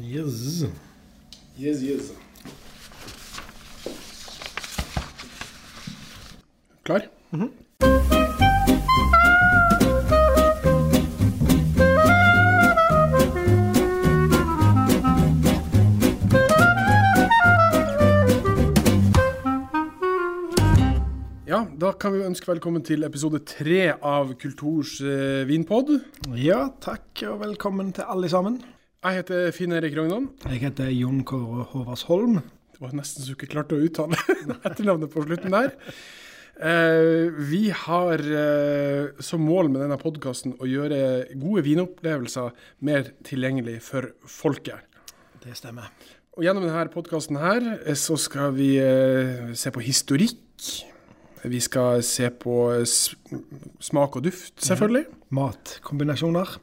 Yes. Yes, yes. Klar? Ja, da kan vi ønske velkommen til episode tre av Kulturs eh, vinpod. Ja, takk og velkommen til alle sammen. Jeg heter Finn Erik Rognan. Jeg heter Jon Kåre Håvardsholm. Det var nesten så du ikke klarte å uttale etternavnet på slutten der. Eh, vi har eh, som mål med denne podkasten å gjøre gode vinopplevelser mer tilgjengelig for folket. Det stemmer. Og gjennom denne podkasten her eh, så skal vi eh, se på historikk. Vi skal se på smak og duft, selvfølgelig. Matkombinasjoner.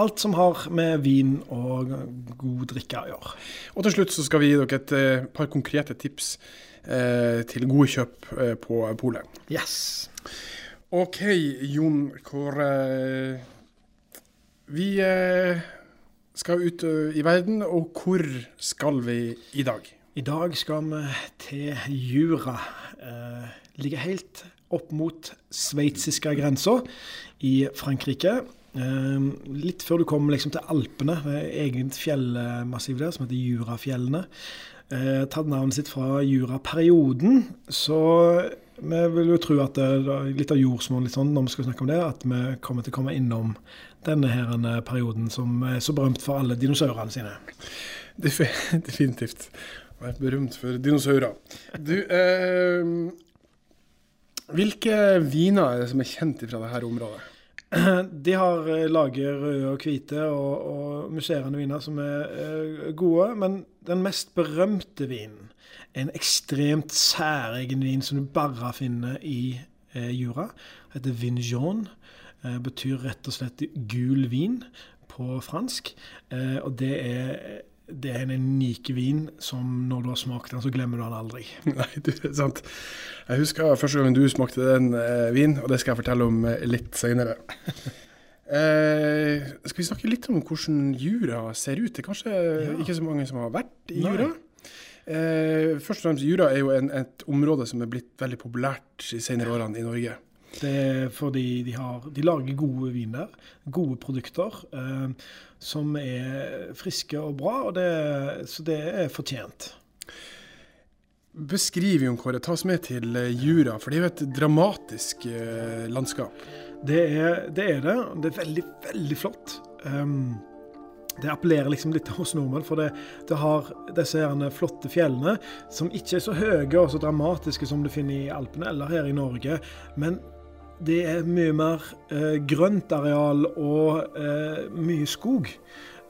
Alt som har med vin og god drikke å gjøre. Og til slutt så skal vi gi dere et eh, par konkrete tips eh, til gode kjøp eh, på polet. Yes. OK, Jon Kåre. Vi eh, skal ut i verden, og hvor skal vi i dag? I dag skal vi til Jura. Eh, ligger helt opp mot sveitsiske grensa i Frankrike. Eh, litt før du kom liksom til Alpene. Eget fjellmassiv der som heter Jurafjellene. Eh, tatt navnet sitt fra Juraperioden. Så vi vil jo tro at det er litt av jordsmonnet litt sånn, når vi skal snakke om det, at vi kommer til å komme innom denne her perioden som er så berømt for alle dinosaurene sine. Definitivt. Er berømt for dinosaurer. Du, eh, hvilke viner er det som er kjent fra dette området? De har eh, lager røde og hvite og, og musserende viner som er eh, gode, men den mest berømte vinen er en ekstremt særegen vin som du bare finner i eh, Jura. Den heter Vinjon. Betyr rett og slett gul vin på fransk. Og det er, det er en unik vin som når du har smakt den, så glemmer du den aldri. Nei, du, det er sant. Jeg husker første gangen du smakte den eh, vin, og det skal jeg fortelle om eh, litt senere. Eh, skal vi snakke litt om hvordan Jura ser ut? Det er kanskje Ja. ikke så mange som har vært i Nei. Jura. Eh, først og fremst, Jura er jo en, et område som er blitt veldig populært de senere årene i Norge. Det er fordi de, har, de lager gode viner, gode produkter, eh, som er friske og bra, og det, så det er fortjent. Beskriv, Jon Kåre, ta oss med til eh, Jura, for det er jo et dramatisk eh, landskap. Det er, det er det. Det er veldig, veldig flott. Um, det appellerer liksom litt til oss nordmenn, for det, det har disse her flotte fjellene, som ikke er så høye og så dramatiske som du finner i Alpene eller her i Norge. Men det er mye mer eh, grøntareal og eh, mye skog.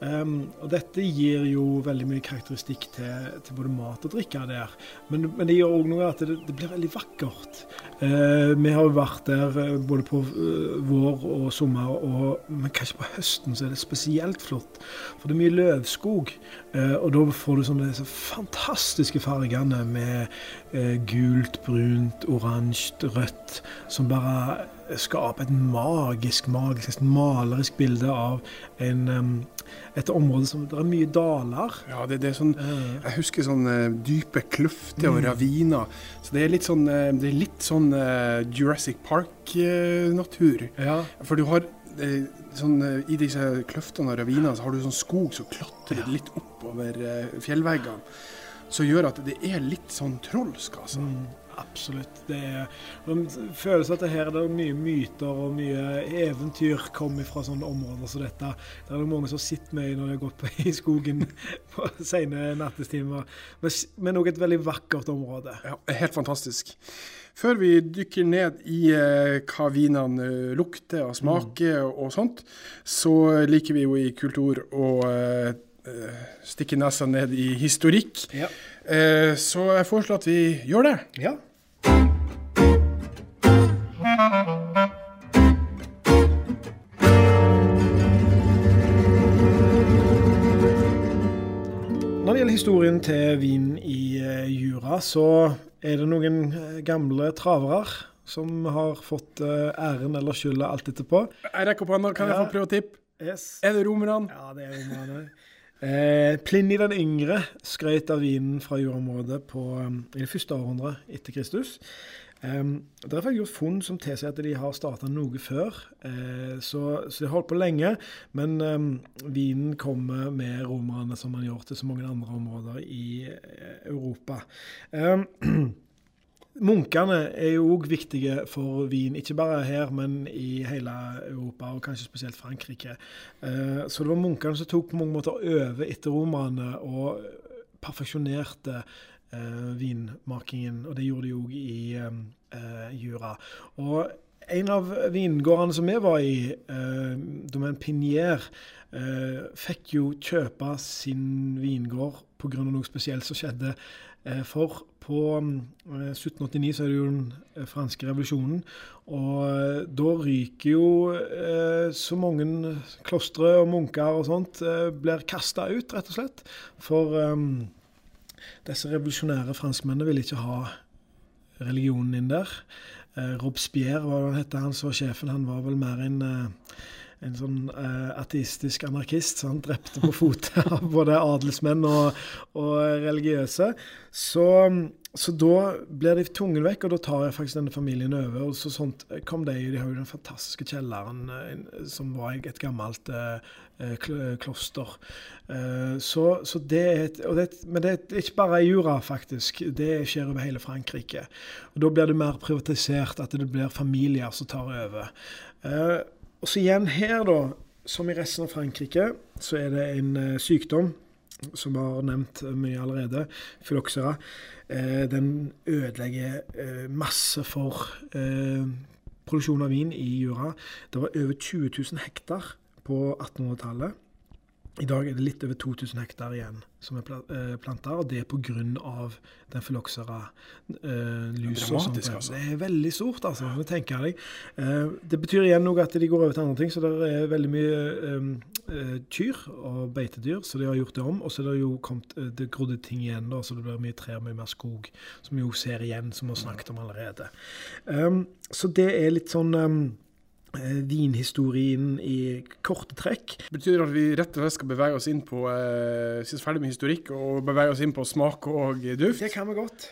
Um, og dette gir jo veldig mye karakteristikk til, til både mat og drikke der. Men, men det gjør òg noe at det, det blir veldig vakkert. Eh, vi har vært der eh, både på eh, vår og sommer, og, men kanskje på høsten så er det spesielt flott. For det er mye løvskog, og da får du sånne disse fantastiske fargene med gult, brunt, oransje, rødt, som bare skaper et magisk, magisk, et malerisk bilde av en, et område som Det er mye daler. Ja, det, det er sånn Eh, Jeg husker sånne dype kløfter og Mm. raviner. Så det er litt sånn, eh, det er litt sånn eh, Jurassic Park-natur. ja. For du har eh, sånn eh, I disse kløftene og ravinene så har du sånn skog som klatrer litt oppover eh, fjellveggene. Som gjør at det er litt sånn trolsk, altså. Mm, absolutt. Det er, det føles at det her er mye myter og mye eventyr kommer fra sånne områder som dette. Det er det mange som sitter med når de har gått på i skogen på sene nattestimer. Men, òg et veldig vakkert område. Ja, helt fantastisk. Før vi dykker ned i eh, hva vinene eh, lukter og smaker og, og sånt, så liker vi jo i kultur å eh, eh, stikke nesa ned i historikk. Ja. Eh, så jeg foreslår at vi gjør det. ja. Historien til vin i eh, Jura, så er det noen eh, gamle travere som har fått eh, æren eller skylda alt etterpå. Jeg rekker opp hånda. Kan jeg få prøve å tippe? Yes. Er det romerne? Ja, det er romerne. Eh, Pliny den yngre skrøt av vinen fra jordområdet på, i det første århundret etter Kristus. Um, der har jeg gjort funn som tilsier at de har starta noe før, Uh, så, så, de har holdt på lenge. Men um, vinen kommer med romerne, som man gjør til så mange andre områder i eh, Europa. Um, Munkene er jo òg viktige for vin, ikke bare her, men i hele Europa, og kanskje spesielt Frankrike. Eh, så det var munkene som tok på mange måter over etter romerne og perfeksjonerte vinmakingen, og det gjorde de òg i eh, Jura. Og en av vingårdene som vi var i, eh, Domaine Pinier, eh, fikk jo kjøpe sin vingård pga. noe spesielt som skjedde. Eh, for på 1789 så er det jo den eh, franske revolusjonen. Og eh, da ryker jo eh, så mange klostre og munker og sånt blir kasta ut, rett og slett. For disse revolusjonære franskmennene ville ikke ha religionen inn der. Uh, Robespierre, hva han het, han var sjefen, han var vel mer en uh, en sånn uh, ateistisk anarkist. Så han drepte på fote av både adelsmenn og, og religiøse. Så, så, da blir de tvunget vekk, og da tar jeg faktisk denne familien over. Og så sånt kom de, de har jo den fantastiske kjelleren uh, som var et gammelt uh, kloster. Så, så, det er et, det, Men det er ikke bare i Jura, faktisk. Det skjer over hele Frankrike. Og Da blir det mer privatisert, at det blir familier som tar over. Og så igjen her, da, som i resten av Frankrike, så er det en uh, sykdom som har nevnt mye allerede, fyloksera. Uh, den ødelegger masse for produksjon av vin i Jura. Det var over 20 000 hektar på 1800-tallet. I dag er det litt over 2000 hektar igjen som er eh, planta, og det er pga. den fyloxera uh, lusa. Altså. Det er veldig stort, altså. Det tenker jeg. Uh, det betyr igjen noe at de går over til andre ting, så det er veldig mye eh, uh, kyr og beitedyr, så de har gjort det om. Og så er det jo kommet uh, det grodde ting igjen, da, så det blir mye trær, mye mer skog, som vi jo ser igjen, som vi har snakket om allerede. Um, så det er litt sånn um, Eh, vinhistorien i korte trekk. Betyr det at vi rett og slett skal bevege oss inn på eh, synes ferdig med historikk og bevege oss inn på smak og duft? Det kan vi godt.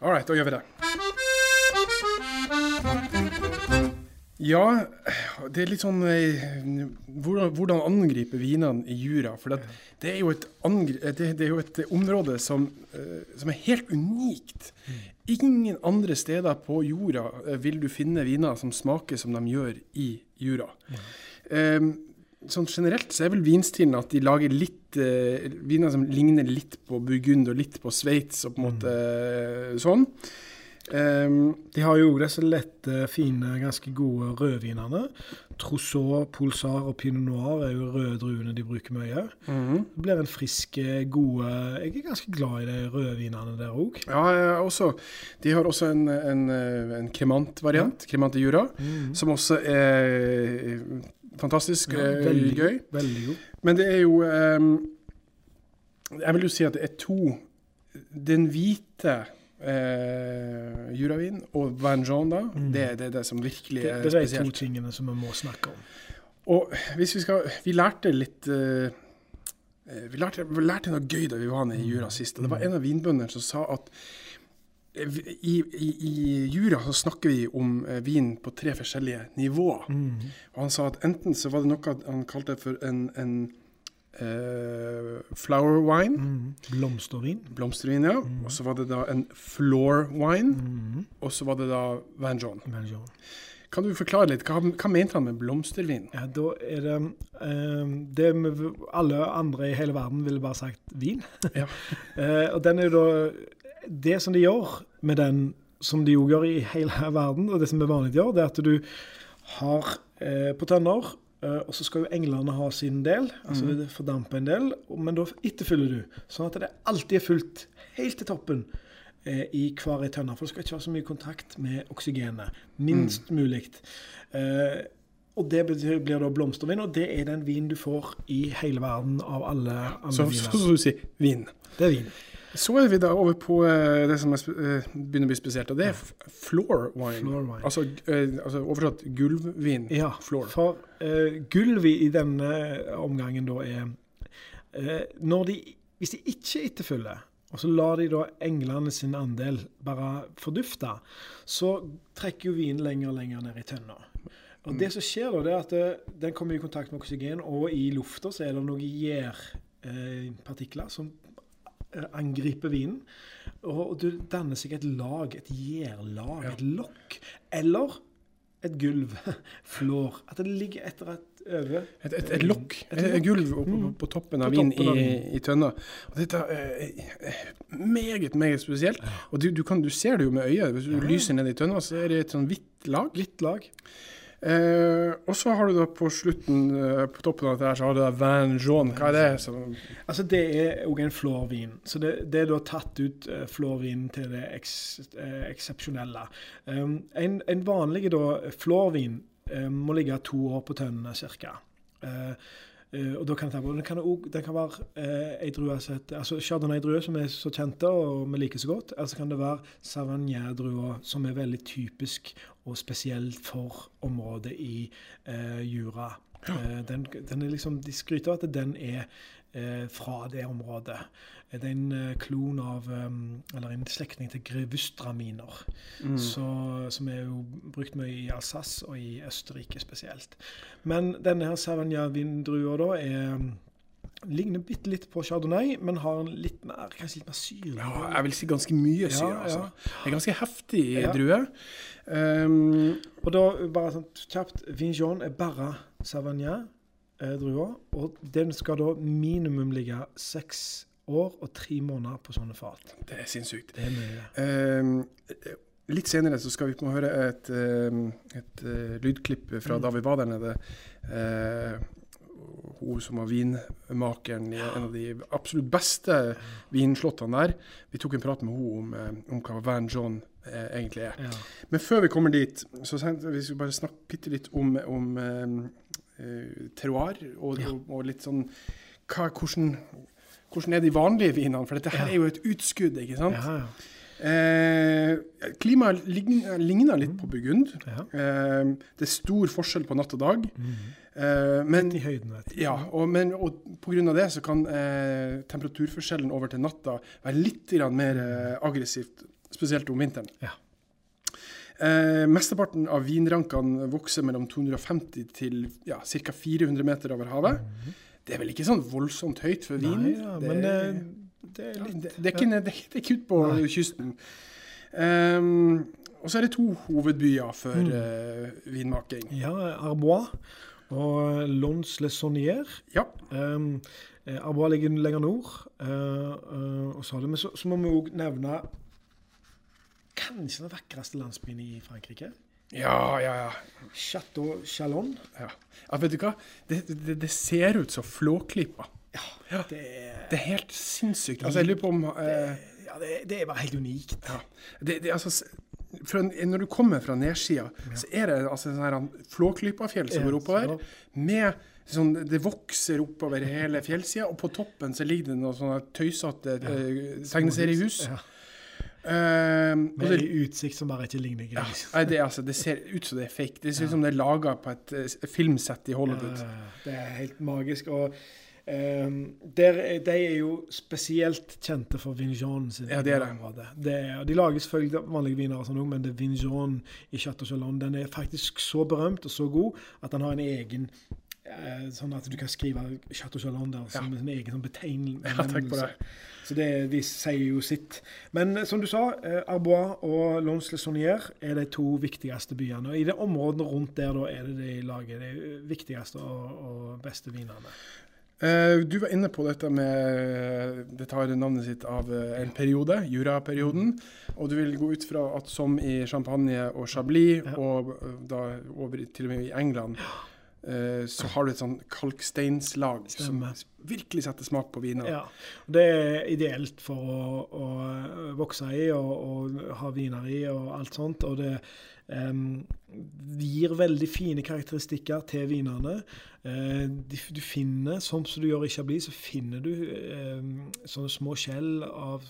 All right, da gjør vi det. Ja, det er litt sånn eh, Hvordan, hvordan angripe vinene i jura? For det, det, er et, det, det, er jo et, område som, eh, som er helt unikt. Ingen andre steder på jorda eh, vil du finne viner som smaker som de gjør i jura. Mm. Um, sånn generelt så er vel vinstilen at de lager litt viner som ligner litt på Burgund og litt på Sveits og på en måte mm. sånn. Um, de har jo disse lette, fine, ganske gode rødvinene. Trousseau, Pulsar og Pinot Noir er jo røde druene de bruker mye. Mm. Det blir en frisk, gode Jeg er ganske glad i de rødvinene der òg. Ja, også. De har også en, en, en kremant-variant, ja. kremant i jura, mm som også er fantastisk ja, eh, veldig, gøy. Veldig god. Men det er jo um, Jeg vil jo si at det er to Den hvite eh, Juravin og Vanjon, da. Mm. Det, det, er det som virkelig det, er spesielt. Det er de to tingene som vi må snakke om. Og hvis vi skal Vi lærte litt eh, vi, lærte, vi lærte, noe gøy da vi var nede i Jura sist. og Det var en av vinbøndene som sa at eh, i, i, i, Jura så snakker vi om eh, vin på tre forskjellige nivåer. Mm. Og Han sa at enten så var det noe han kalte for en, en Uh, flower wine. Mm. Blomstervin. Blomstervin, ja. Mm. Og så var det da en floor wine. Mm. Og så var det da Van John. Van John. Kan du forklare litt, hva, hva mente han med blomstervin? Ja, Da er det eh, det alle andre i hele verden ville bare sagt vin. Ja. eh, og den er jo da Det som de gjør med den, som de jo gjør i hele verden, og det som er vanlig gjør, det er at du har på tønner og så skal jo englene ha sin del, altså mm. det fordamper en del. Men da etterfyller du, sånn at det alltid er fullt helt til toppen uh, i hver ei tønne. For det skal ikke være så mye kontakt med oksygenet. Minst mm. mulig. Uh, og det betyr, blir da blomstervin, og det er den vinen du får i hele verden av alle andre så, viner. Så, så du sier vin. Det er vin. Så er vi da over på uh, det som er, uh, begynner å bli spesielt, og det er floor wine. Floor wine. Altså, uh, altså, oversatt gulvvin. Ja, floor. for gulv i denne omgangen da er uh, de, hvis de ikke etterfølger, og så lar de da englene sin andel bare fordufte, så trekker jo vinen lenger og lenger ned i tønna. Og det som skjer da, det er at den kommer i kontakt med oksygen, og i lufta så er det noen gjærpartikler som eh, angriper vinen. Og, du det danner seg et lag, et gjærlag, Ja. et lokk. Eller et gulv. Flår. At det ligger etter et over. Et, et, et lokk, Et et, gulv på, Mm. på toppen av På vinen i, i tønna. Og dette er eh, meget, meget spesielt. Og du, du, kan, du ser det jo med øyet. Hvis du Ja. lyser ned i tønna, så er det et sånn hvitt lag. Hvitt lag. Eh, og så har du da på slutten, eh, på toppen av dette her, så har du da Van jaune. Hva er det? Som, Altså Det er òg en flårvin. Så det, det er da tatt ut uh, flårvinen til det eks, eh, eksepsjonelle. Um, en, en vanlig da flårvin eh, må ligge to år på tønnene ca. og da kan det, ta- den, kan også, den kan være uh, ei drue altså Chardonnay-druer, som er så kjente og vi liker så godt. Eller så kan det være Savagnin-druer, som er veldig typisk og spesielt for området i uh, Jura. Uh, den, den liksom, de skryter av at den er fra det området. Eh, Det er en eh, klon av um, Eller en slektning til grevustraminer. mm. Så, som er jo brukt mye i Alsace og i Østerrike spesielt. Men denne her Savagna-vindrua da er um, ligner bitte litt på chardonnay, men har en litt mer, kanskje litt mer syre. Ja, jeg vil si ganske mye syre. Ja, altså. ja. Det er ganske heftig Ja. drue. Um, Og da, bare sånn kjapt, Vinjon er bare Savagnin-drua, og den skal da minimum ligge seks år og tre måneder på sånne fat. det er sinnssykt. Det er mye. Um, litt senere så skal vi få høre et, et, et uh, lydklipp fra Mm. da vi var der nede. Eh, hun som var vinmakeren i en av de absolutt beste vinslottene der. Vi tok en prat med henne om, eh, om hva Van John eh, egentlig er. Ja. Men før vi kommer dit, så skal vi bare snakke bitte litt om, om eh, terroir, og, Ja. og, og litt sånn hva, hvordan, hvordan er de vanlige vinene? For dette her Ja. er jo et utskudd, ikke sant? Ja, ja. Eh, klimaet ligner, ligner litt på Burgund. Eh, det er stor forskjell på natt og dag. Mm. Eh, men Litt i høyden, vet du. ja, og, men, og pga. det så kan eh, temperaturforskjellen over til natta være litt mer eh, aggressivt, spesielt om vinteren. Ja. Eh, mesteparten av vinrankene vokser mellom 250 til ja, ca. 400 meter over havet. Det er vel ikke sånn voldsomt høyt for vin? Nei, ja, det, men det, det er litt det, er ikke, det, er ikke ut på Nei. kysten. Um, og så er det to hovedbyer for Mm. uh, vinmaking. Ja, Arbois og Lons-le-Sonnier. Ja. Um, Arbois ligger lenger nord. Uh, uh, og så, så, så må vi òg nevne kanskje den vakreste landsbyen i Frankrike. Ja, ja, ja. Chateau Chalon. ja. ja vet du hva? Det, det, det ser ut som Flåklypa. Ja. Det er, Det er helt sinnssykt. Altså, jeg lurer på om eh, ja, det, det er bare helt unikt. ja. det, altså, s- Når du kommer fra nedsida, så er det altså sånn Flåklypafjell som Ja, går oppover. Med sånn, Det vokser oppover hele fjellsida, og på toppen så ligger det noen sånne tøysete ja. tegneseriehus. Ja, Ehm, og med det, en utsikt som bare ikke ligner ja, gris. nei, det, altså, det ser ut som det er fake. Det ser ut som det er laga på et uh, filmsett i Hollywood. Ja, det er helt magisk. Og um, der, er- de er jo spesielt kjente for Vignon sin Ja, det er det. Det er, de lager selvfølgelig vanlige viner, og sånn men det Vignon i Chateau Chalon den er faktisk så berømt og så god at den har en egen uh, Sånn at du kan skrive Chateau Chalon der som en egen sånn betegnelse. Ja, takk på det. Så det de sier jo sitt. Men eh, som du sa, eh, Arbois og Lons-le-Saunier er de to viktigste byene. Og i det området rundt der da er det de lager de viktigste og, og beste vinene. Eh, du var inne på dette med Det tar navnet sitt av en periode, Jura-perioden. Og du vil gå ut fra at som i Champagne og Chablis, og da over til og med i England, så har du et sånn kalksteinslag Stemmer. som virkelig setter smak på viner. Ja, Det er ideelt for å, å vokse i og, og ha viner i og alt sånt. Og det, Um, gir veldig fine karakteristikker til vinene. Eh, du finner, sånn som du gjør i Chablis, så finner du um, sånne små skjell av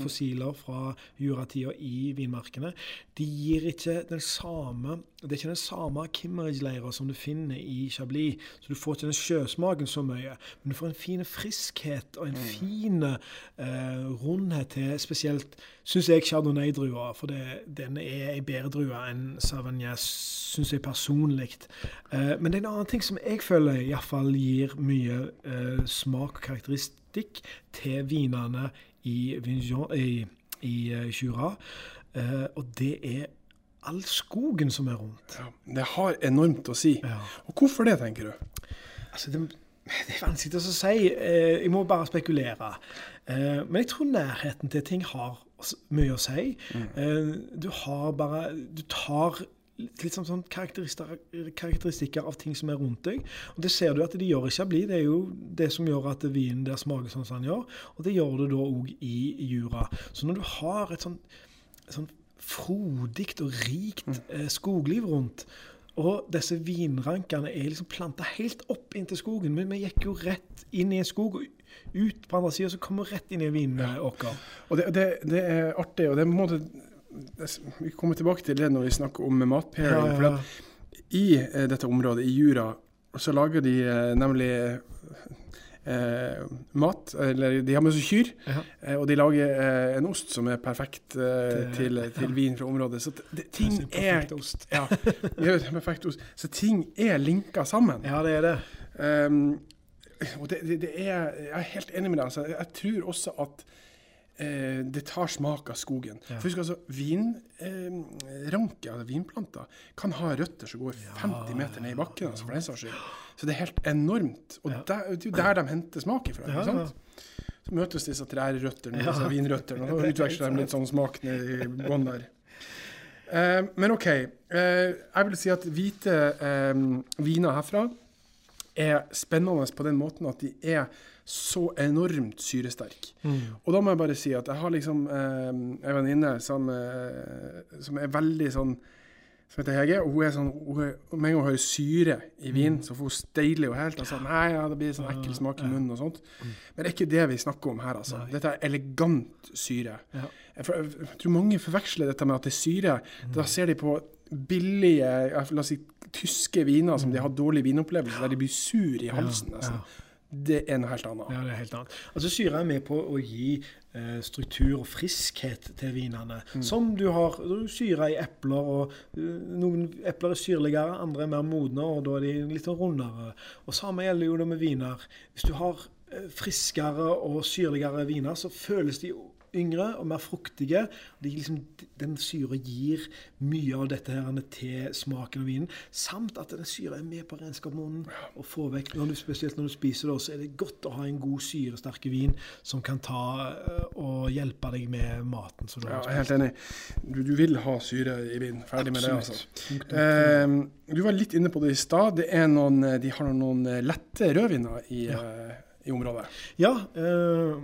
fossiler fra juratida i vinmarkene. De gir ikke den samme Det er ikke den samme Kimmeridge-leira som du finner i Chablis. Så du får ikke den sjøsmaken så mye. Men du får en fin friskhet og en mm. fin eh, rundhet til spesielt, syns jeg, chardonnay-drua. For det, den er ei bedre drue enn Savagnas, syns jeg personlig. Eh, men det er en annen ting som jeg føler iallfall gir mye eh, smak og karakteristikk til vinene i, Vignon, i, i uh, Jura. Eh, og det er all skogen som er rundt. Ja, det har enormt å si. Ja. Og hvorfor det, tenker du? Altså, det, det er vanskelig å si. Eh, jeg må bare spekulere. Eh, men jeg tror nærheten til ting har mye å si. Mm. Eh, du har bare Du tar litt sånn, sånn karakteristikker av ting som er rundt deg. Og Det ser du at de gjør i Chablis. Det er jo det som gjør at vinen der smaker sånn som den gjør. Og det gjør du da òg i Jura. Så når du har et sånn, sånn frodig og rikt mm. eh, skogliv rundt, og disse vinrankene er liksom planta helt opp inntil skogen. Men vi gikk jo rett inn i en skog og ut på andre sida, så kom vi rett inn i en vinåker. Og det, det, det, er artig, og det må på vi kommer tilbake til det når vi snakker om matpairing. Ja, ja. For I eh, dette området, i Jura, så lager de eh, nemlig eh, mat. Eller de har med seg kyr, ja. eh, og de lager eh, en ost som er perfekt eh, til, til, vin fra området. Så det, ting er ost. ja, perfekt ost. Så ting er linka sammen. Ja, det er det. Um, og det, det, det, er Jeg er helt enig med deg. Altså, jeg tror også at eh, det tar smak av skogen. Ja. For husk altså, Vinranke, eh, altså vinplanter, kan ha røtter som går 50 meter ned i bakken. altså for den saks skyld. Så det er helt enormt. Og der, det er jo der de henter smak ifra. ikke sant? Så møtes disse trærøttene og disse vinrøttene, og utveksler de litt sånn smak ned i bånn der. Eh, men OK. Eh, jeg vil si at hvite eh, viner herfra er spennende på den måten at de er så enormt syresterk. Mm. Og da må jeg bare si at jeg har liksom eh, en venninne som, eh, som, er veldig sånn som heter Hege, og hun er sånn Med en gang hun hører syre i vin, mm. så får hun steiler jo helt. Sånn, Nei, ja, det blir sånn ekkel smak i munnen og sånt. Mm. Men det er ikke det vi snakker om her, altså. Nei. Dette er elegant syre. Ja. Jeg, for, jeg, tror mange forveksler dette med at det er syre. Mm. Da ser de på billige la oss si, tyske viner som de har dårlig vinopplevelse, der de blir sur i halsen. nesten. Ja det er noe helt annet. Ja, det er helt annet. Altså Syre er med på å gi eh, struktur og friskhet til vinene. Mm. Som du har du syre i epler. og uh, Noen epler er syrligere, andre er mer modne, og da er de litt sånn rundere. Og Samme gjelder jo det med viner. Hvis du har eh, friskere og syrligere viner, så føles de yngre og mer fruktige. De liksom, den syre gir mye av dette her til smaken av vinen. Samt at den syre er med på regnskapsmånen og får vekk når du, Spesielt når du spiser det, så er det godt å ha en god syresterk vin som kan ta eh, og hjelpe deg med maten. ja, jeg er helt enig. Du, du, vil ha syre i vin. Ferdig med det, altså. Eh, du var litt inne på det i stad. De har noen lette rødviner i ja. Eh, i området? Ja, eh,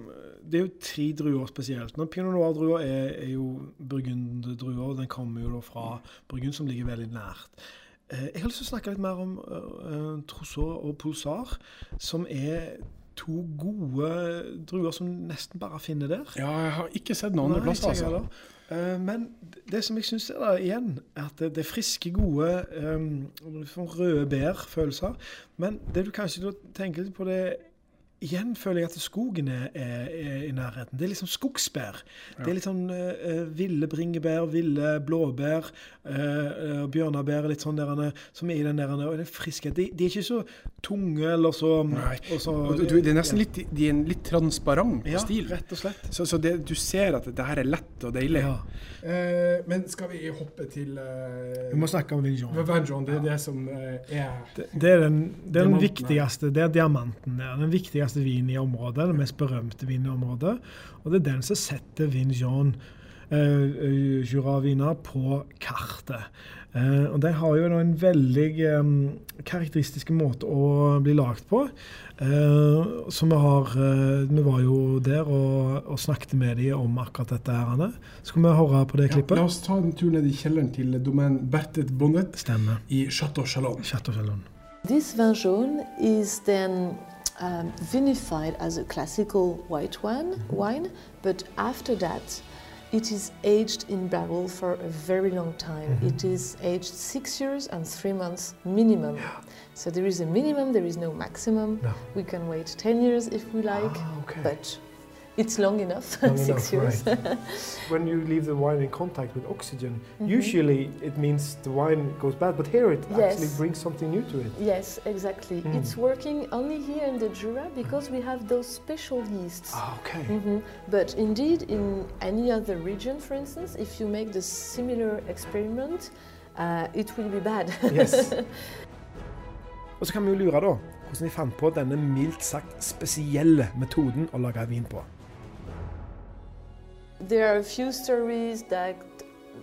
det er jo tre druer spesielt. Når Pinot noir-druer er, er, jo burgunddrua. Den kommer jo da fra Burgund, som ligger veldig nært. Eh, jeg har lyst til å snakke litt mer om uh, Trousseau og Pulsar, som er to gode druer som nesten bare finner der. Ja, jeg har ikke sett noen andre plasser. Altså. Uh, men det som jeg syns er da igjen, er at det, det er friske, gode um, røde bær-følelser. Men det du kanskje tenker litt på, det Igjen føler jeg at skogen er, er, er i nærheten. Det er liksom skogsbær. Ja. Det er litt sånn uh, ville bringebær, ville blåbær, uh, bjørnebær litt sånn der, som er i den der og den friske. De, de, er ikke så tunge eller så, så du, Det er nesten litt, de er litt transparent ja, stil. rett og slett. Så, så det, du ser at det her er lett og deilig. Ja. Uh, men skal vi hoppe til Vi må snakke om Vinjon. Vinjon det er det som er Det, det er den, det er den viktigste. Det er diamanten der. Den viktigste vinen i området. Den mest berømte vinen i området. Og det er den som setter Vinjon eh, Jura-viner på kartet. Eh, og De har jo en veldig eh, karakteristisk måte å bli lagd på. Eh, så vi har Vi var jo der og, og snakket med dem om akkurat dette. her. Skal vi høre på det klippet? Ja, la oss ta en tur ned i kjelleren til domen Bertet Bonnet Stemmer. i Chateau Chalon. Chateau Chalon. This version is then um, vinified as a classical white wine, wine, but after that, it is aged in barrel for a very long time. It is aged six years and three months minimum. So there is a minimum, there is no maximum. No. We can wait 10 years if we like, Ah, okay. but it's long enough, Long six enough, years. when you leave the wine in contact with oxygen, Mhm. usually it means the wine goes bad, but here it Yes. actually brings something new to it. yes, exactly. Mm. It's working only here in the Jura because we have those special yeasts. Ah, okay. Mhm. But indeed, in any other region, for instance, if you make the similar experiment, uh, it will be bad. Yes. Og så kan vi jo lure da, hvordan de fant på denne mildt sagt spesielle metoden å lage vin på. There are a few stories that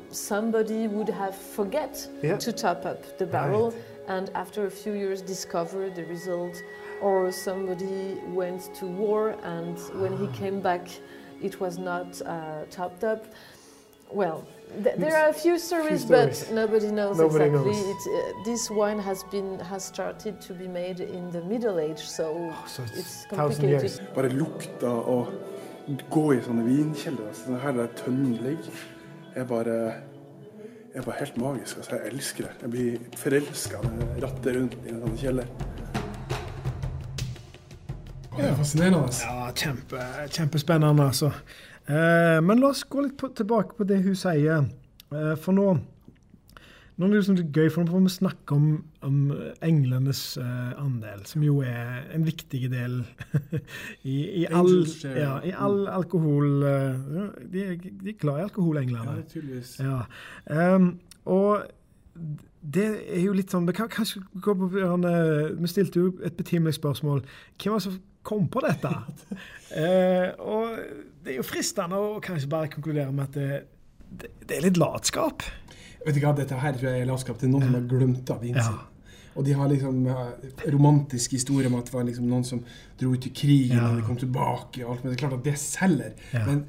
somebody would have forget Yeah. to top up the barrel, and after a few years discover the result, or somebody went to war and when he came back, it was not uh, topped up. Well, th- there are a few stories, stories. but nobody knows Nobody exactly. knows. It, uh, this wine has been has started to be made in the Middle Age, so So it's it's complicated. years. Bare lukta å gå i sånne vinkjeller, sånn her der tønnen ligger, er bare, er bare helt magisk. Altså, jeg elsker det. Jeg blir forelska når jeg ratter rundt i en sånn kjeller. Det er fascinerende. Ja, kjempe, kjempespennende, altså. Eh, men la oss gå litt på, tilbake på det hun sier. Eh, for nå nå er det liksom litt gøy, for nå får vi snakke om, om englenes uh, andel, som jo er en viktig del i, i, all, ja, i all alkohol uh, de, de er glad i alkohol, Ja, englene. naturligvis. Ja. Um, og det er jo litt sånn Vi kan kanskje gå på han, Vi stilte jo et betimelig spørsmål. Hvem var det som kom på dette? uh, og det er jo fristende å kanskje bare konkludere med at det, det, det er litt latskap. Vet du hva, dette her tror jeg er latskap. til noen som har glemt av vinen sin. Og de har liksom romantisk historie om at det var liksom noen som dro ut i krigen Ja. og de kom tilbake. og alt, Men det er klart at det selger. Ja. Men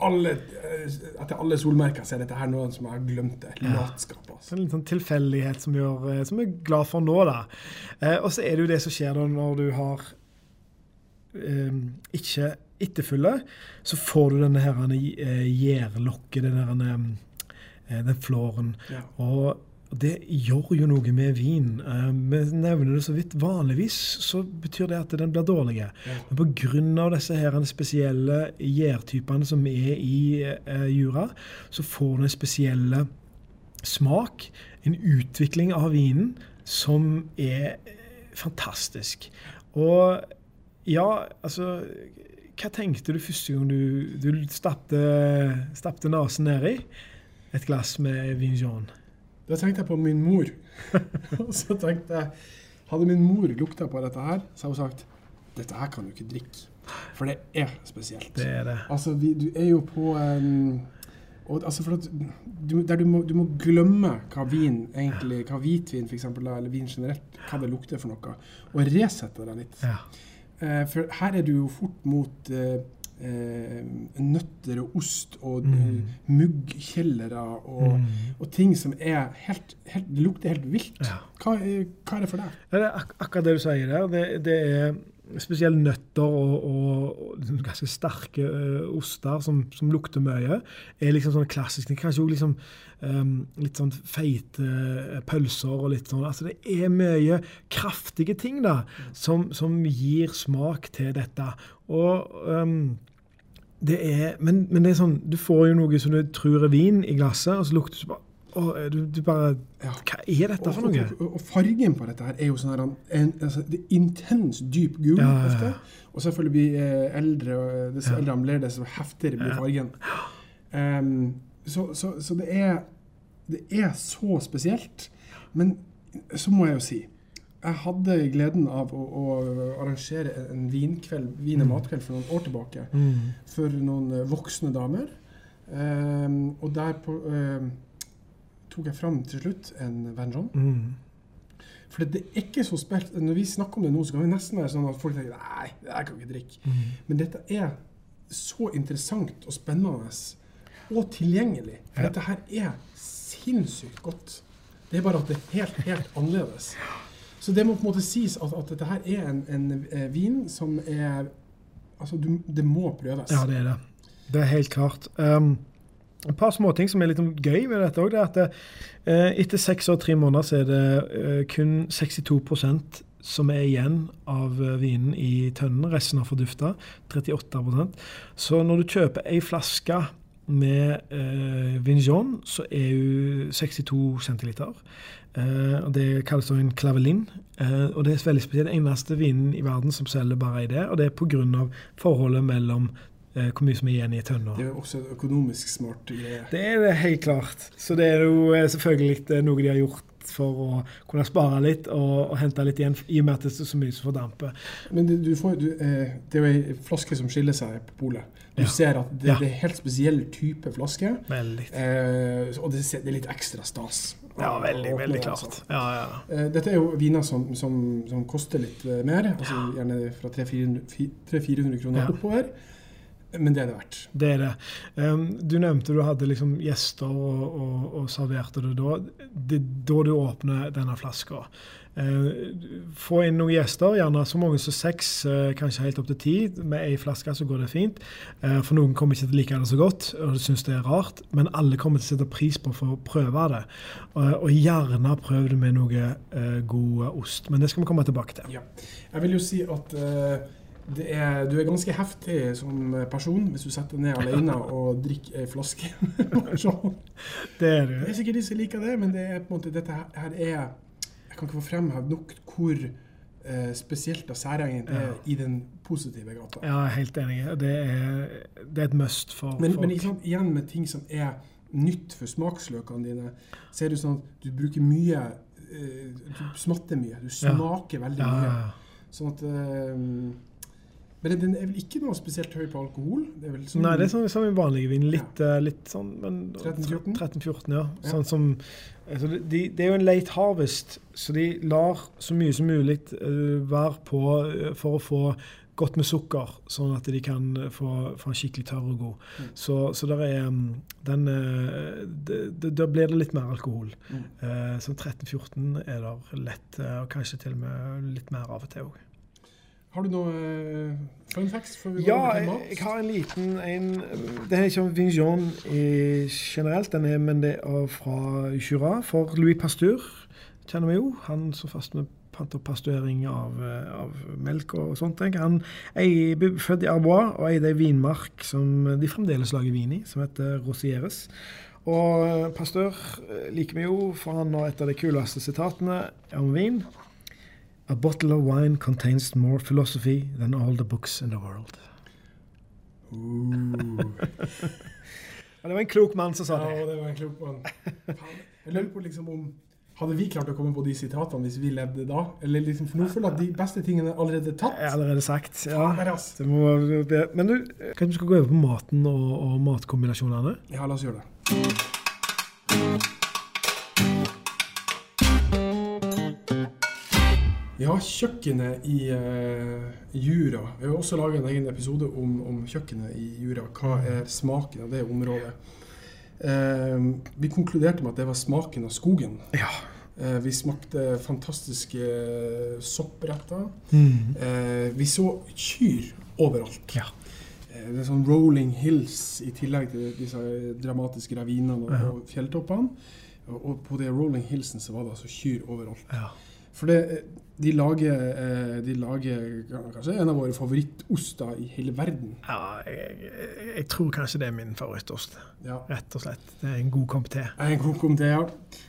alle, eh, etter alle solmerker så er dette her noen som har glemt det. Ja. Latskap, altså. Så en litt sånn tilfeldighet som, gjør, eh, som er glad for nå, da. Eh, og så er det jo det som skjer da når du har eh, ikke etterfylle, så får du denne gjærlokket, den her eh, den flåren. Ja. Og det gjør jo noe med vin. Eh, Vi nevner det så vidt. Vanligvis så betyr det at den blir dårlig. Ja. Men pga. disse her spesielle gjærtypene som er i eh, jura, så får du en spesiell smak, en utvikling av vinen, som er eh, fantastisk. Og ja, altså Hva tenkte du første gang du, du stappte, stappte nesen nedi et glass med vinjon. Da tenkte jeg på min mor. og så tenkte jeg Hadde min mor lukta på dette her, så hadde hun sagt dette her kan du ikke drikke. For det er spesielt. Det er det. Altså, vi, du er jo på um, og, altså for at du, der du, må, du må glemme hva vin egentlig, hva hvitvin for eksempel, eller vin generelt, hva det lukter for noe, og resette det litt. Ja. Uh, for her er du jo fort mot eh, eh, nøtter og ost og Mm. eh, muggkjellere og, Mm. og ting som er helt, helt Det lukter helt vilt. Ja. Hva, hva er det for deg? Ja, det er ak akkurat det du sier der. Det, det er spesielt nøtter og, og, og liksom ganske sterke uh, oster som, som lukter mye. er liksom sånn klassisk. Det er Kanskje også liksom um, litt sånn feite ø, pølser og litt sånn. Altså det er mye kraftige ting da, som, som gir smak til dette. Og um, det er, men, men det er sånn, du får jo noe som du tror er vin i glasset, og så lukter det bare å, du, du bare Ja. Hva er dette for noe? og, og fargen på dette her er jo sånn her, en, altså, det er intens dyp gul Ja, ja, ofte. Og selvfølgelig blir eh, eldre, og dess Ja. eldre han blir, desto heftigere blir fargen. Um, så, så, så det er det er så spesielt. Men så må jeg jo si jeg hadde gleden av å, å arrangere en vinkveld, vin- og Mm. matkveld for noen år tilbake Mm. for noen eh, voksne damer. Um, og der på, um, tok jeg fram til slutt en Van Mm. For det er ikke så spilt Når vi snakker om det nå, så kan det nesten være sånn at folk tenker nei, det her kan vi ikke drikke. Mm. Men dette er så interessant og spennende og tilgjengelig. For Ja. dette her er sinnssykt godt. Det er bare at det er helt, helt annerledes. Så det må på en måte sies at, at dette her er en, en eh, vin som er Altså, du, det må prøves. Ja, det er det. Det er helt klart. Um, et par småting som er litt gøy med dette òg, er at eh, etter seks og tre måneder så er det eh, kun 62% som er igjen av eh, vinen i tønnen. Resten har fordufta. 38% Så når du kjøper ei flaske med eh, Vinjon, så er hun 62 centiliter. Eh, Det kalles en clavelin. Eh, og det er veldig spesielt. Den eneste vinen i verden som selger bare i det. Og det er pga. forholdet mellom hvor mye som er igjen i tønna. Det er også en økonomisk smart greie. Det er det helt klart. Så det er jo eh, selvfølgelig eh, noe de har gjort for å kunne spare litt og, og hente litt igjen, i og med at det er så mye som fordamper. Men du får, du, eh, det er jo ei flaske som skiller seg på polet. Du Ja. ser at det, Ja. det er helt spesiell type flaske. Veldig. Eh, og det, det er litt ekstra stas. Ja, veldig, veldig klart. altså. Ja, ja. Eh, Dette er jo viner som, som, som koster litt eh, mer, altså gjerne fra 300-400 kroner Ja. oppover. Men det er det verdt. Det er det. Um, du nevnte du hadde liksom gjester og, og, og serverte det da. Det da du åpner denne flaska. Uh, få inn noen gjester, gjerne så mange som seks, uh, kanskje helt opp til ti. Med ei flaske så går det fint. Uh, for noen kommer ikke til å like det så godt og syns det er rart. Men alle kommer til å sette pris på for å prøve det. Og gjerne prøv det med noe uh, god ost. Men det skal vi komme tilbake til. Ja. Jeg vil jo si at eh, er, du er ganske heftig som person hvis du setter ned alene og drikker ei flaske. Det er du. det. er sikkert de som liker det, men det er på en måte, dette her- er Jeg kan ikke få fremheve nok hvor eh, spesielt og særegent det er Ja. i den positive gata. Ja, jeg er helt enig. Det er, det er et must for Men, folk. men liksom, igjen med ting som er nytt for smaksløkene dine, så er det sånn at du bruker mye eh, Du smatter mye. Du smaker veldig mye. ja, ja. Sånn at eh, Men den er vel ikke noe spesielt høy på alkohol? Det er sånn, Nei, det er sånn som i vanlig vin. Litt, eh, litt sånn men 13-14? 13-14, ja. Ja. Sånn som altså, de, Det er jo en late harvest, så de lar så mye som mulig uh, være på uh, for å få godt med sukker, sånn at de kan få, få en skikkelig tørr og god. Mm. Så, så der er mm, den Da blir det litt mer alkohol. Mm. Så 13-14 er der lett, og kanskje til og med litt mer av og til òg. Har du noe eh, fun facts Ja, jeg, har en liten en, Det er ikke om Vignon generelt, den er, men det er fra Jura. For Louis Pasteur kjenner vi jo. Han så fast med pant pastuering av, eh, av melk og sånt. jeg. Han er født i Arbois og eide ei vinmark som de fremdeles lager vin i, som heter Rosieres. Og Pasteur eh, liker vi jo, for han har et av de kuleste sitatene om vin. A bottle of wine contains more philosophy than all the books in the world. Det var en klok mann som sa det. Ja, det. var en klok mann. Jeg lurer på liksom om Hadde vi klart å komme på de sitatene hvis vi levde da? Eller liksom, For nå føler jeg at de beste tingene er allerede tatt. Jeg allerede sagt. Ja. Det må, det. men du, kanskje vi skal gå over på maten og, og matkombinasjonene? Ja, la oss gjøre det. Ja, kjøkkenet i uh, Jura. Vi har også laget en egen episode om, om kjøkkenet i Jura. Hva er smaken av det området? Uh, vi konkluderte med at det var smaken av skogen. Ja. Uh, vi smakte fantastiske eh, soppretter. Mm. Vi så kyr overalt. Ja. Det er sånn rolling hills i tillegg til disse dramatiske ravinene og, og fjelltoppene. Og, på de rolling hillsene så var det altså kyr overalt. ja. For det, de lager, eh, de lager kanskje en av våre favorittoster i hele verden. ja jeg, jeg, jeg tror kanskje det er min favorittost. Ja. Rett og slett. Det er en god kopp te. En kom- komté, ja.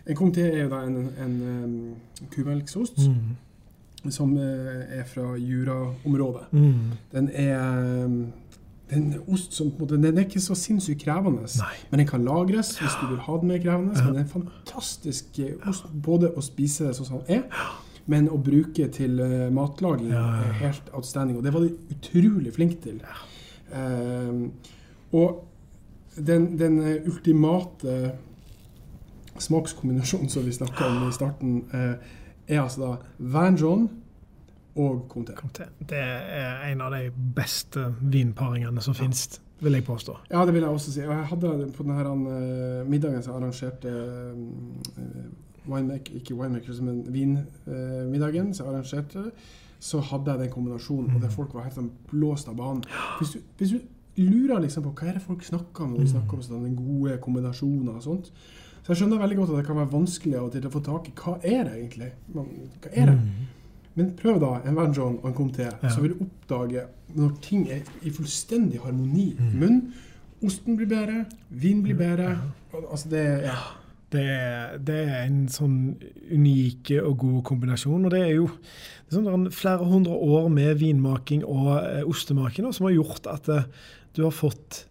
En komté er jo da en, en, en kumelksost Mm. som eh, er fra Jura-området. Mm. Den er det er en ost som på en måte, Den er ikke så sinnssykt krevende, Nei. men den kan lagres hvis du vil ha den mer krevende. Ja. Men det er en fantastisk eh, ost, både å spise sånn som den er, men å bruke til eh, matlaging Ja, ja, ja. er helt outstanding. Og det var de utrolig flinke til. Um, og den, den eh, ultimate smakskombinasjonen som vi snakka om i starten, eh, er altså da Van John og Comté. Comté. Det er en av de beste vinparingene som finnes, vil jeg påstå. Ja, det vil jeg også si. Og jeg hadde på denne middagen som arrangerte winemaker, ikke winemakers, men vinmiddagen som jeg arrangerte, så hadde jeg den kombinasjonen, og der folk var helt sånn blåst av banen. Hvis du, hvis du lurer liksom på hva er det folk snakker om når de snakker om sånn, den gode kombinasjoner og sånt, så jeg skjønner veldig godt at det kan være vanskelig av og til å få tak i hva er det egentlig. Hva er det? Men prøv da en Van John og en Comté, Ja. så vil du oppdage når ting er i fullstendig harmoni i munnen. Osten blir bedre, vin blir bedre. Al- Altså det ja. Det, er- det er en sånn unik og god kombinasjon. Og det er jo det er sånn flere hundre år med vinmaking og eh, ostemaking som har gjort at eh, du har fått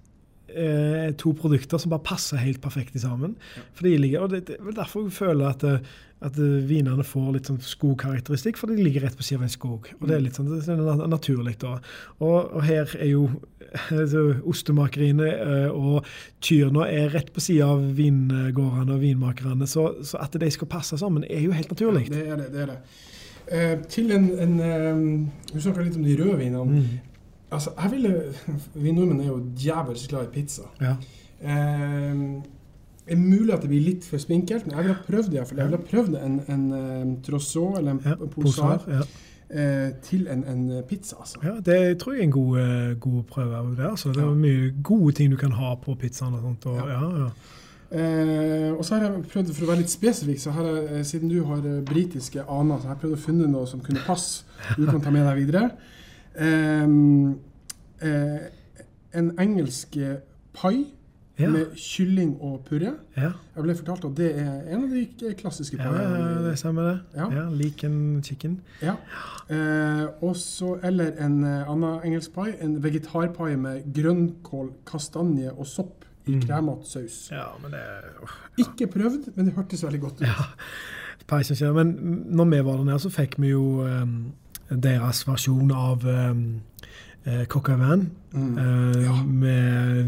eh, to produkter som bare passer helt perfekt sammen. For de ligger, og det, det er derfor jeg føler at, eh, at eh, vinene får litt sånn skogkarakteristikk, for de ligger rett på siden av en skog. Og det er litt sånn det er naturlig da. Og, og her er jo altså, ostemakeriene eh, og kyrne er rett på siden av vingårdene og vinmakerne, så, så at de skal passe sammen er jo helt naturlig. Ja, Det er det. det, er det. Eh, til en, en eh, Du snakka litt om de røde vinene. Mm. Altså, jeg ville Vi nordmenn er jo djevelsk glad i pizza. Ja. Eh, er mulig at det blir litt for spinkelt, men jeg ville ha prøvd det. For jeg ville ha prøvd en, en, eh, trousseau eller en Ja, posar ja. eh, til en, en pizza. Altså. Ja, det tror jeg er en god, eh, god prøve. Det, altså. det er Ja. mye gode ting du kan ha på pizzaen. og sånt. Og, Ja. Eh, og så har jeg prøvd, for å være litt spesifikk, så har jeg, siden du har britiske aner, så har jeg prøvd å finne noe som kunne passe. Du kan ta med deg videre. Eh, en engelsk pai ja. med kylling og purre. ja. Jeg ble fortalt at det er en av de klassiske ja, ja, det stemmer, det. Ja. Ja, Liken chicken. Ja. Eh, også, eller en eh, annen engelsk pai, en vegetarpai med grønnkål, kastanje og sopp i Mm. kremete saus. Ja, men det oh, ja. Ikke prøvd, men det hørtes veldig godt ut. Ja. pai. Men når vi var der nede, så fikk vi jo um, deres versjon av um, eh, au. Mm. eh, Ja. Med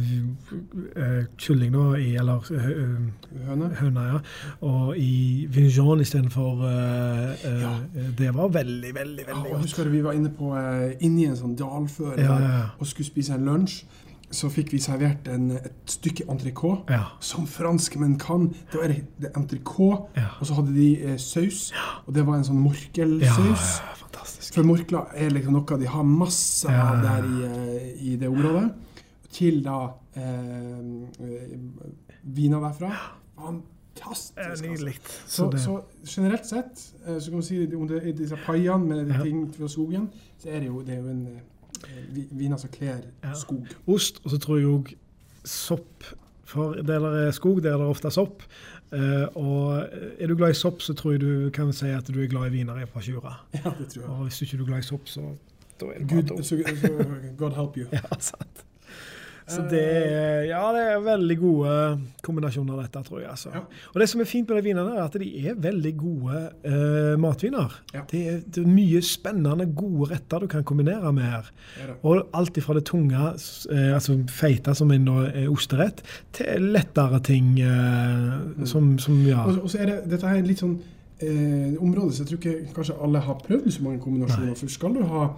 eh, kylling, da, i, eller eh, Høne. høna, ja. Og i Vinjon istedenfor eh, uh, Ja. Det var veldig, veldig, veldig godt. husker du vi var inne på eh, inni en sånn dalføre og skulle spise en lunsj. Så fikk vi servert en, et stykke entrecôte, ja. som franskmenn kan. Det var det entrecôte, Ja. og så hadde de eh, saus. Og det var en sånn morkelsaus. ja. For morkla er liksom noe de har masse av der i, eh, i det området. Til da eh, vina derfra. Fantastisk. Altså. Nydelig. Så, så generelt sett, eh, så kan man si om det er disse paiene med Ja. ting fra skogen, så er det jo, det er jo en eh, vi- viner som kler skog. Ost, og så tror jeg òg sopp. For der det er skog, der er det ofte sopp. Eh, og er du glad i sopp, så tror jeg du kan si at du er glad i viner fra Tjura. Ja, det tror jeg. Og hvis du ikke er glad i sopp, så da er det Gud, bare så, så, God help you. Ja, sant. Så det er, ja, det er veldig gode kombinasjoner, dette, tror jeg. altså. Ja. Og det som er fint med de vinene, er at de er veldig gode uh, matviner. Ja. Det, er, det er mye spennende, gode retter du kan kombinere med her. Det er. Og alt ifra det tunge, eh, altså feite, som en uh, er osterett, til lettere ting mm. som, som ja. Og, og så er det, dette her er litt sånn eh, område, så jeg tror ikke kanskje alle har prøvd så mange kombinasjoner. For skal du ha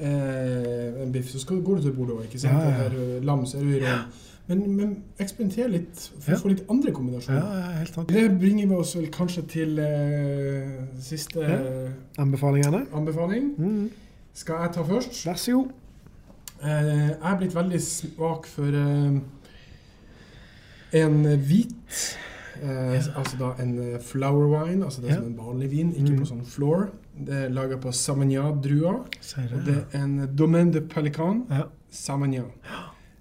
eh, en biff, så skal, går du til Bordeaux, ikke sant? Ja, ja. Eh, lam, så er du i Rom. Men, men eksperimenter litt for Ja. å få litt andre kombinasjoner. ja, helt sant. Det bringer vi oss vel kanskje til eh, siste Ja. Anbefalingene? anbefaling. Mm. Skal jeg ta først? Vær så god. Eh, jeg er blitt veldig svak for eh, en hvit eh, Altså da en eh, flower wine, altså det Ja. som en vanlig vin, ikke Mm. på sånn floor. Det er laga på Samagna-drua. Og det. er en Domaine de Pelican Ja. Samagna.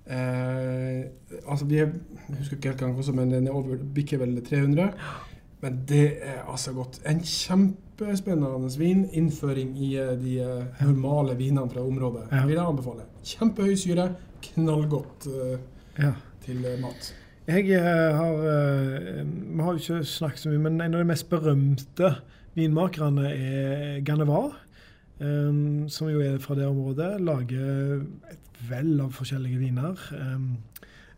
Eh, altså vi er, Jeg husker ikke helt hva den koster, men den er over, bikker vel 300. Men det er altså godt. En kjempespennende vin. Innføring i eh, de eh, normale vinene fra området. Ja. Vil jeg anbefale. Kjempehøy syre. Knallgodt eh, ja. til eh, mat. Jeg har Vi har jo ikke snakket så mye, men en av de mest berømte vinmakerne er Ganevar. um, som jo er fra det området. Lager et vell av forskjellige viner. Um,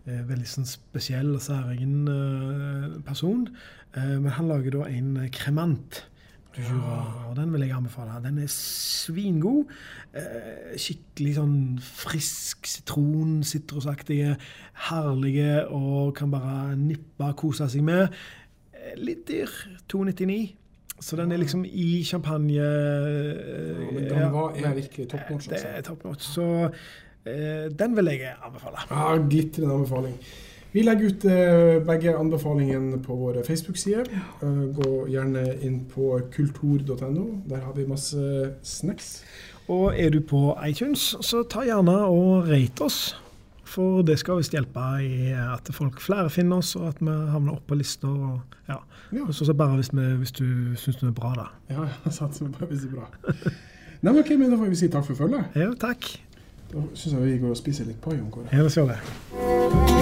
eh, veldig sånn spesiell og særegen uh, person. Uh, men han lager da en eh, kremant. Ja. Og den vil jeg anbefale. Den er svingod. Eh, skikkelig sånn frisk sitron, sitrusaktige, herlige og kan bare nippe og kose seg med. Eh, Litt dyr. 299. Så den er liksom i champagne Ja, men eh, den var, er virkelig top notch. det Altså. er top notch. Så eh, den vil jeg anbefale. Ja, Glitrende anbefaling. Vi legger ut eh, begge anbefalingene på våre Facebook-sider. Eh, gå gjerne inn på kultur.no. Der har vi masse snacks. Og er du på iTunes, så ta gjerne og rate oss. For det skal visst hjelpe i at folk flere finner oss, og at vi havner opp på lister. Og, ja. Ja. Så så bare hvis, vi, hvis du syns du er bra, da. Ja, jeg satser på hvis det er bra. Nei, men ok, men Da får vi si takk for følget. Ja, takk. Da syns jeg vi går og spiser litt pai. Ja, vi skal det.